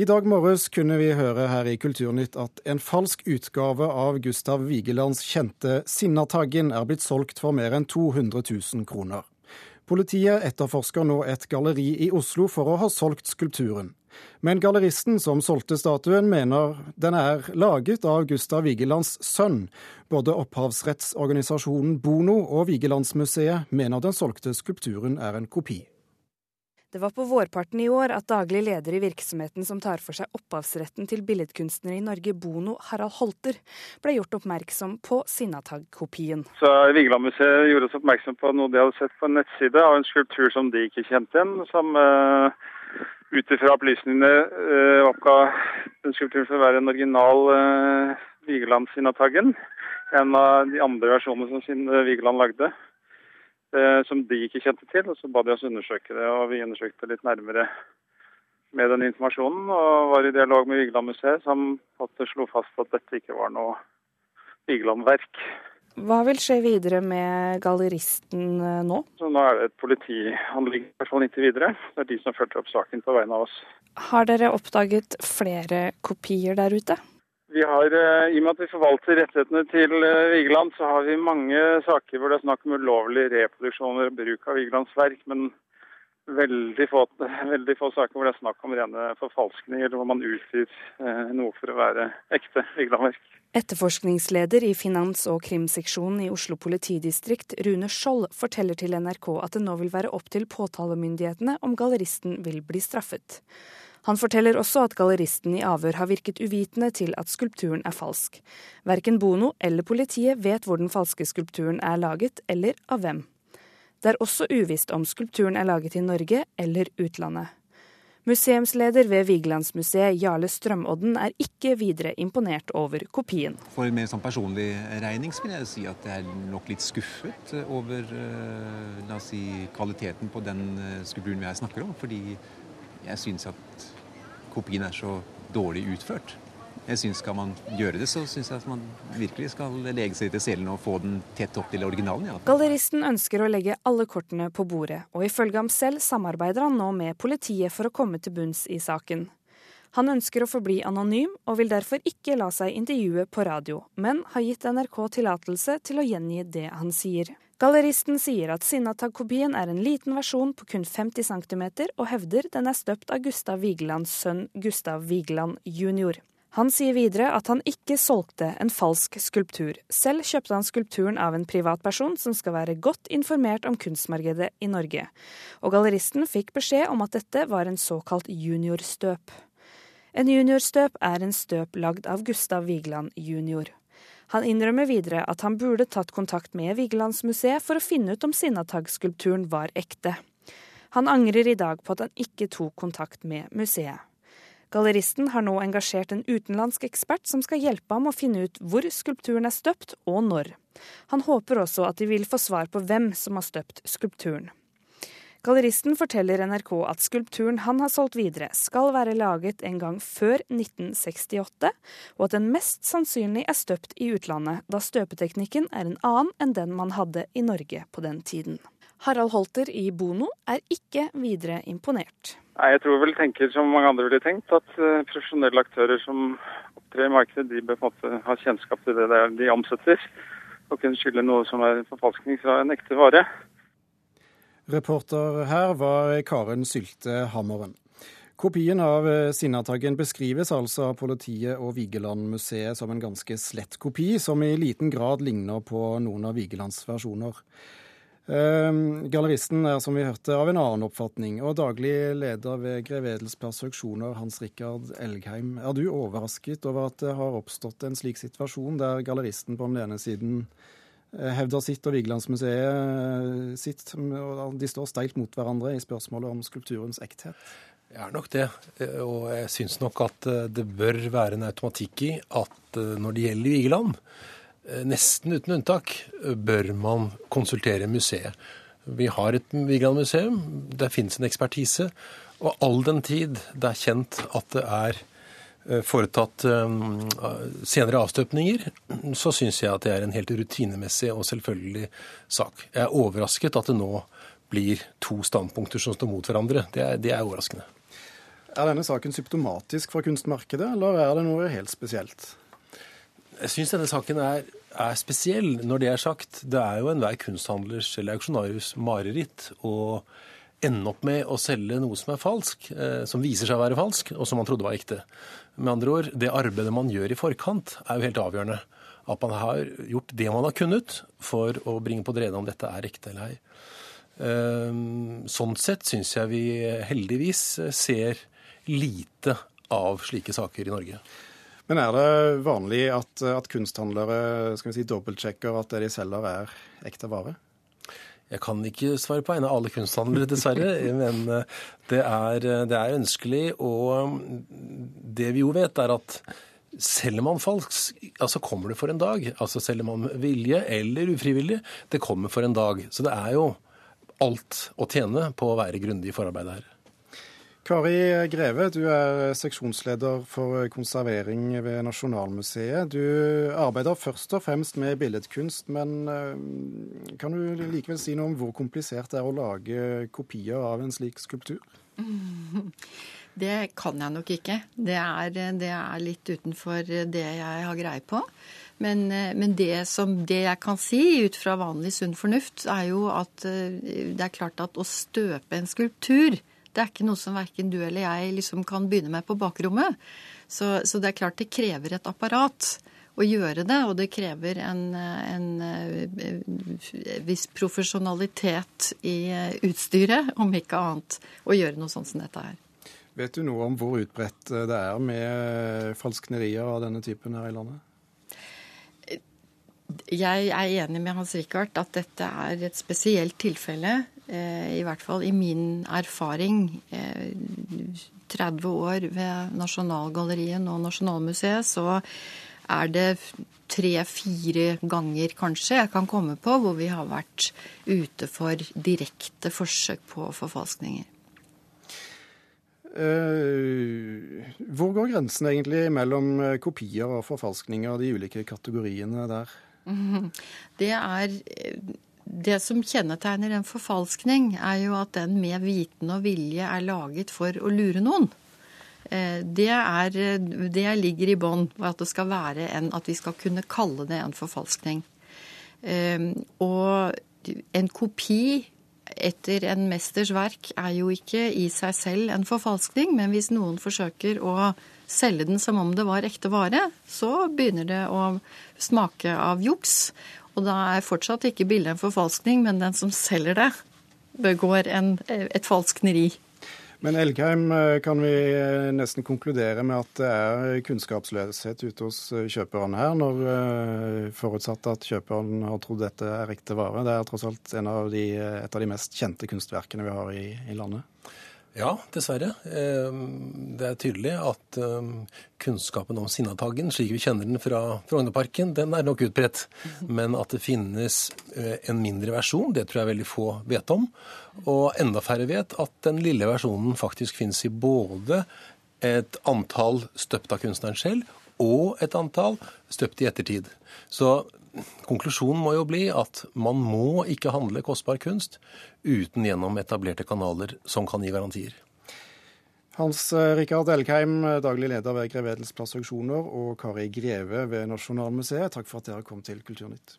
I dag morges kunne vi høre her i Kulturnytt at en falsk utgave av Gustav Vigelands kjente Sinnataggen er blitt solgt for mer enn 200 000 kroner. Politiet etterforsker nå et galleri i Oslo for å ha solgt skulpturen. Men galleristen som solgte statuen, mener den er laget av Gustav Vigelands sønn. Både opphavsrettsorganisasjonen Bono og Vigelandsmuseet mener den solgte skulpturen er en kopi. Det var på vårparten i år at daglig leder i virksomheten som tar for seg opphavsretten til billedkunstnere i Norge, Bono, Harald Holter, ble gjort oppmerksom på Sinnatag-kopien. Vigelandmuseet gjorde oss oppmerksom på noe de hadde sett på en nettside av en skulptur som de ikke kjente igjen. som... Uh ut ifra opplysningene uh, oppga den skulpturen for å være en original uh, Vigeland-Sinnataggen. En av de andre versjonene som Vigeland lagde, som de ikke kjente til. og Så ba de oss undersøke det, og vi undersøkte litt nærmere med den informasjonen. Og var i dialog med Vigelandmuseet, som slo fast at dette ikke var noe Vigeland-verk. Hva vil skje videre med galleristen eh, nå? Så nå er det et politihandling i hvert fall inntil videre. Det er de som fulgte opp saken på vegne av oss. Har dere oppdaget flere kopier der ute? Vi har, eh, I og med at vi forvalter rettighetene til eh, Vigeland, så har vi mange saker hvor det er snakk om ulovlig reproduksjon og bruk av Vigelands verk. Men veldig få, veldig få, saker hvor det er snakk om rene forfalskninger, hvor man utgir eh, noe for å være ekte Vigeland-verk. Etterforskningsleder i finans- og krimseksjonen i Oslo politidistrikt, Rune Skjold, forteller til NRK at det nå vil være opp til påtalemyndighetene om galleristen vil bli straffet. Han forteller også at galleristen i avhør har virket uvitende til at skulpturen er falsk. Verken Bono eller politiet vet hvor den falske skulpturen er laget, eller av hvem. Det er også uvisst om skulpturen er laget i Norge eller utlandet. Museumsleder ved Vigelandsmuseet, Jarle Strømodden, er ikke videre imponert over kopien. For en mer sånn personlig regning vil jeg si at jeg er nok litt skuffet over eh, la oss si, kvaliteten på den eh, skulpturen vi her snakker om. Fordi jeg syns at kopien er så dårlig utført. Jeg synes Skal man gjøre det, så syns jeg at man virkelig skal lege seg til selen og få den tett opp til originalen. Ja. Galleristen ønsker å legge alle kortene på bordet, og ifølge ham selv samarbeider han nå med politiet for å komme til bunns i saken. Han ønsker å forbli anonym, og vil derfor ikke la seg intervjue på radio, men har gitt NRK tillatelse til å gjengi det han sier. Galleristen sier at Sinnatag-kopien er en liten versjon på kun 50 cm, og hevder den er støpt av Gustav Vigelands sønn Gustav Vigeland jr. Han sier videre at han ikke solgte en falsk skulptur. Selv kjøpte han skulpturen av en privatperson som skal være godt informert om kunstmarkedet i Norge. Og galleristen fikk beskjed om at dette var en såkalt juniorstøp. En juniorstøp er en støp lagd av Gustav Vigeland jr. Han innrømmer videre at han burde tatt kontakt med Vigelandsmuseet for å finne ut om Sinnatag-skulpturen var ekte. Han angrer i dag på at han ikke tok kontakt med museet. Galleristen har nå engasjert en utenlandsk ekspert som skal hjelpe ham å finne ut hvor skulpturen er støpt, og når. Han håper også at de vil få svar på hvem som har støpt skulpturen. Galleristen forteller NRK at skulpturen han har solgt videre, skal være laget en gang før 1968, og at den mest sannsynlig er støpt i utlandet, da støpeteknikken er en annen enn den man hadde i Norge på den tiden. Harald Holter i Bono er ikke videre imponert. Jeg tror vel tenker som mange andre ville tenkt, at uh, profesjonelle aktører som opptrer i markedet, de bør på en måte ha kjennskap til det de omsetter, og kunne skylde noe som er forfalskning fra en ekte vare. Reporter her var Karen Sylte Hammeren. Kopien av eh, Sinnataggen beskrives altså av politiet og Vigelandmuseet som en ganske slett kopi, som i liten grad ligner på noen av Vigelands versjoner. Ehm, galleristen er som vi hørte av en annen oppfatning, og daglig leder ved Grev Edels perseksjoner, Hans Rikard Elgheim. Er du overrasket over at det har oppstått en slik situasjon, der galleristen på den ene siden eh, hevder sitt og Vigelandsmuseet eh, sitt, og de står steilt mot hverandre i spørsmålet om skulpturens ekthet? Det er nok det, og jeg syns nok at eh, det bør være en automatikk i at når det gjelder Vigeland, Eh, nesten uten unntak bør man konsultere museet. Vi har et Vigeland-museum, det finnes en ekspertise. Og all den tid det er kjent at det er eh, foretatt eh, senere avstøpninger, så syns jeg at det er en helt rutinemessig og selvfølgelig sak. Jeg er overrasket at det nå blir to standpunkter som står mot hverandre. Det er, det er overraskende. Er denne saken symptomatisk for kunstmarkedet, eller er det noe helt spesielt? Jeg syns denne saken er, er, spesiell. Når det er sagt, det er jo enhver kunsthandlers eller auksjonarius mareritt å ende opp med å selge noe som er falsk, eh, som viser seg å være falsk, og som man trodde var ekte. Med andre ord, det arbeidet man gjør i forkant, er jo helt avgjørende. At man har gjort det man har kunnet for å bringe på det rene om dette er ekte eller ei. Ehm, sånn sett syns jeg vi heldigvis ser lite av slike saker i Norge. Men er det vanlig at, at kunsthandlere skal vi si, dobbeltsjekker at det de selger er ekte vare? Jeg kan ikke svare på vegne av alle kunsthandlere, dessverre. Men eh, det er, det er, ønskelig. Og det vi jo vet, er at selger man falskt, altså kommer det for en dag. Altså selger man vilje eller ufrivillig, det kommer for en dag. Så det er jo alt å tjene på å være grundig i forarbeidet her. Kari Greve, du er seksjonsleder for konservering ved Nasjonalmuseet. Du arbeider først og fremst med billedkunst, men eh, kan du likevel si noe om hvor komplisert det er å lage kopier av en slik skulptur? Det kan jeg nok ikke. Det er, det er litt utenfor det jeg har greie på. Men, men det, som, det jeg kan si ut fra vanlig sunn fornuft, er jo at eh, det er klart at å støpe en skulptur det er ikke noe som verken du eller jeg liksom kan begynne med på bakrommet. Så, så, det er klart det krever et apparat å gjøre det, og det krever en, en, en viss profesjonalitet i utstyret, om ikke annet, å gjøre noe sånt som dette her. Vet du noe om hvor utbredt det er med falsknerier av denne typen her i landet? Jeg er enig med Hans Rikard at dette er et spesielt tilfelle. Eh, I hvert fall i min erfaring. 30 eh, år ved Nasjonalgalleriet og Nasjonalmuseet, så er det tre-fire ganger kanskje jeg kan komme på hvor vi har vært ute for direkte forsøk på forfalskninger. Uh, hvor går grensen egentlig mellom kopier og forfalskninger de ulike kategoriene der? Det er det som kjennetegner en forfalskning, er jo at den med viten og vilje er laget for å lure noen. Eh, det, er, det ligger i bånn at det skal være en, at vi skal kunne kalle det en forfalskning. Eh, og en kopi etter en mesters verk er jo ikke i seg selv en forfalskning, men hvis noen forsøker å selge den som om det var ekte vare, så begynner det å smake av juks. Og da er fortsatt ikke bildet en forfalskning, men den som selger det, begår en, et falskneri. Men Elgheim, eh, kan vi eh, nesten konkludere med at det er kunnskapsløshet ute hos eh, kjøperne her, når forutsatt at kjøperen har trodd dette er riktig vare? Det er tross alt av de, et av de mest kjente kunstverkene vi har i, i landet? Ja, dessverre. Ehm, det er tydelig at ehm, kunnskapen om Sinnataggen, slik vi kjenner den fra Frognerparken, den er nok utbredt. Men at det finnes eh, en mindre versjon, det tror jeg veldig få vet om. Og enda færre vet at den lille versjonen faktisk finnes i både et antall støpt av kunstneren selv, og et antall støpt i ettertid. Så konklusjonen må jo bli at man må ikke handle kostbar kunst uten gjennom etablerte kanaler som kan gi garantier. Hans eh, Rikard Elkheim, daglig leder ved Grevedels Plass Auksjoner, og Kari Greve ved Nasjonalmuseet, takk for at dere kom til Kulturnytt.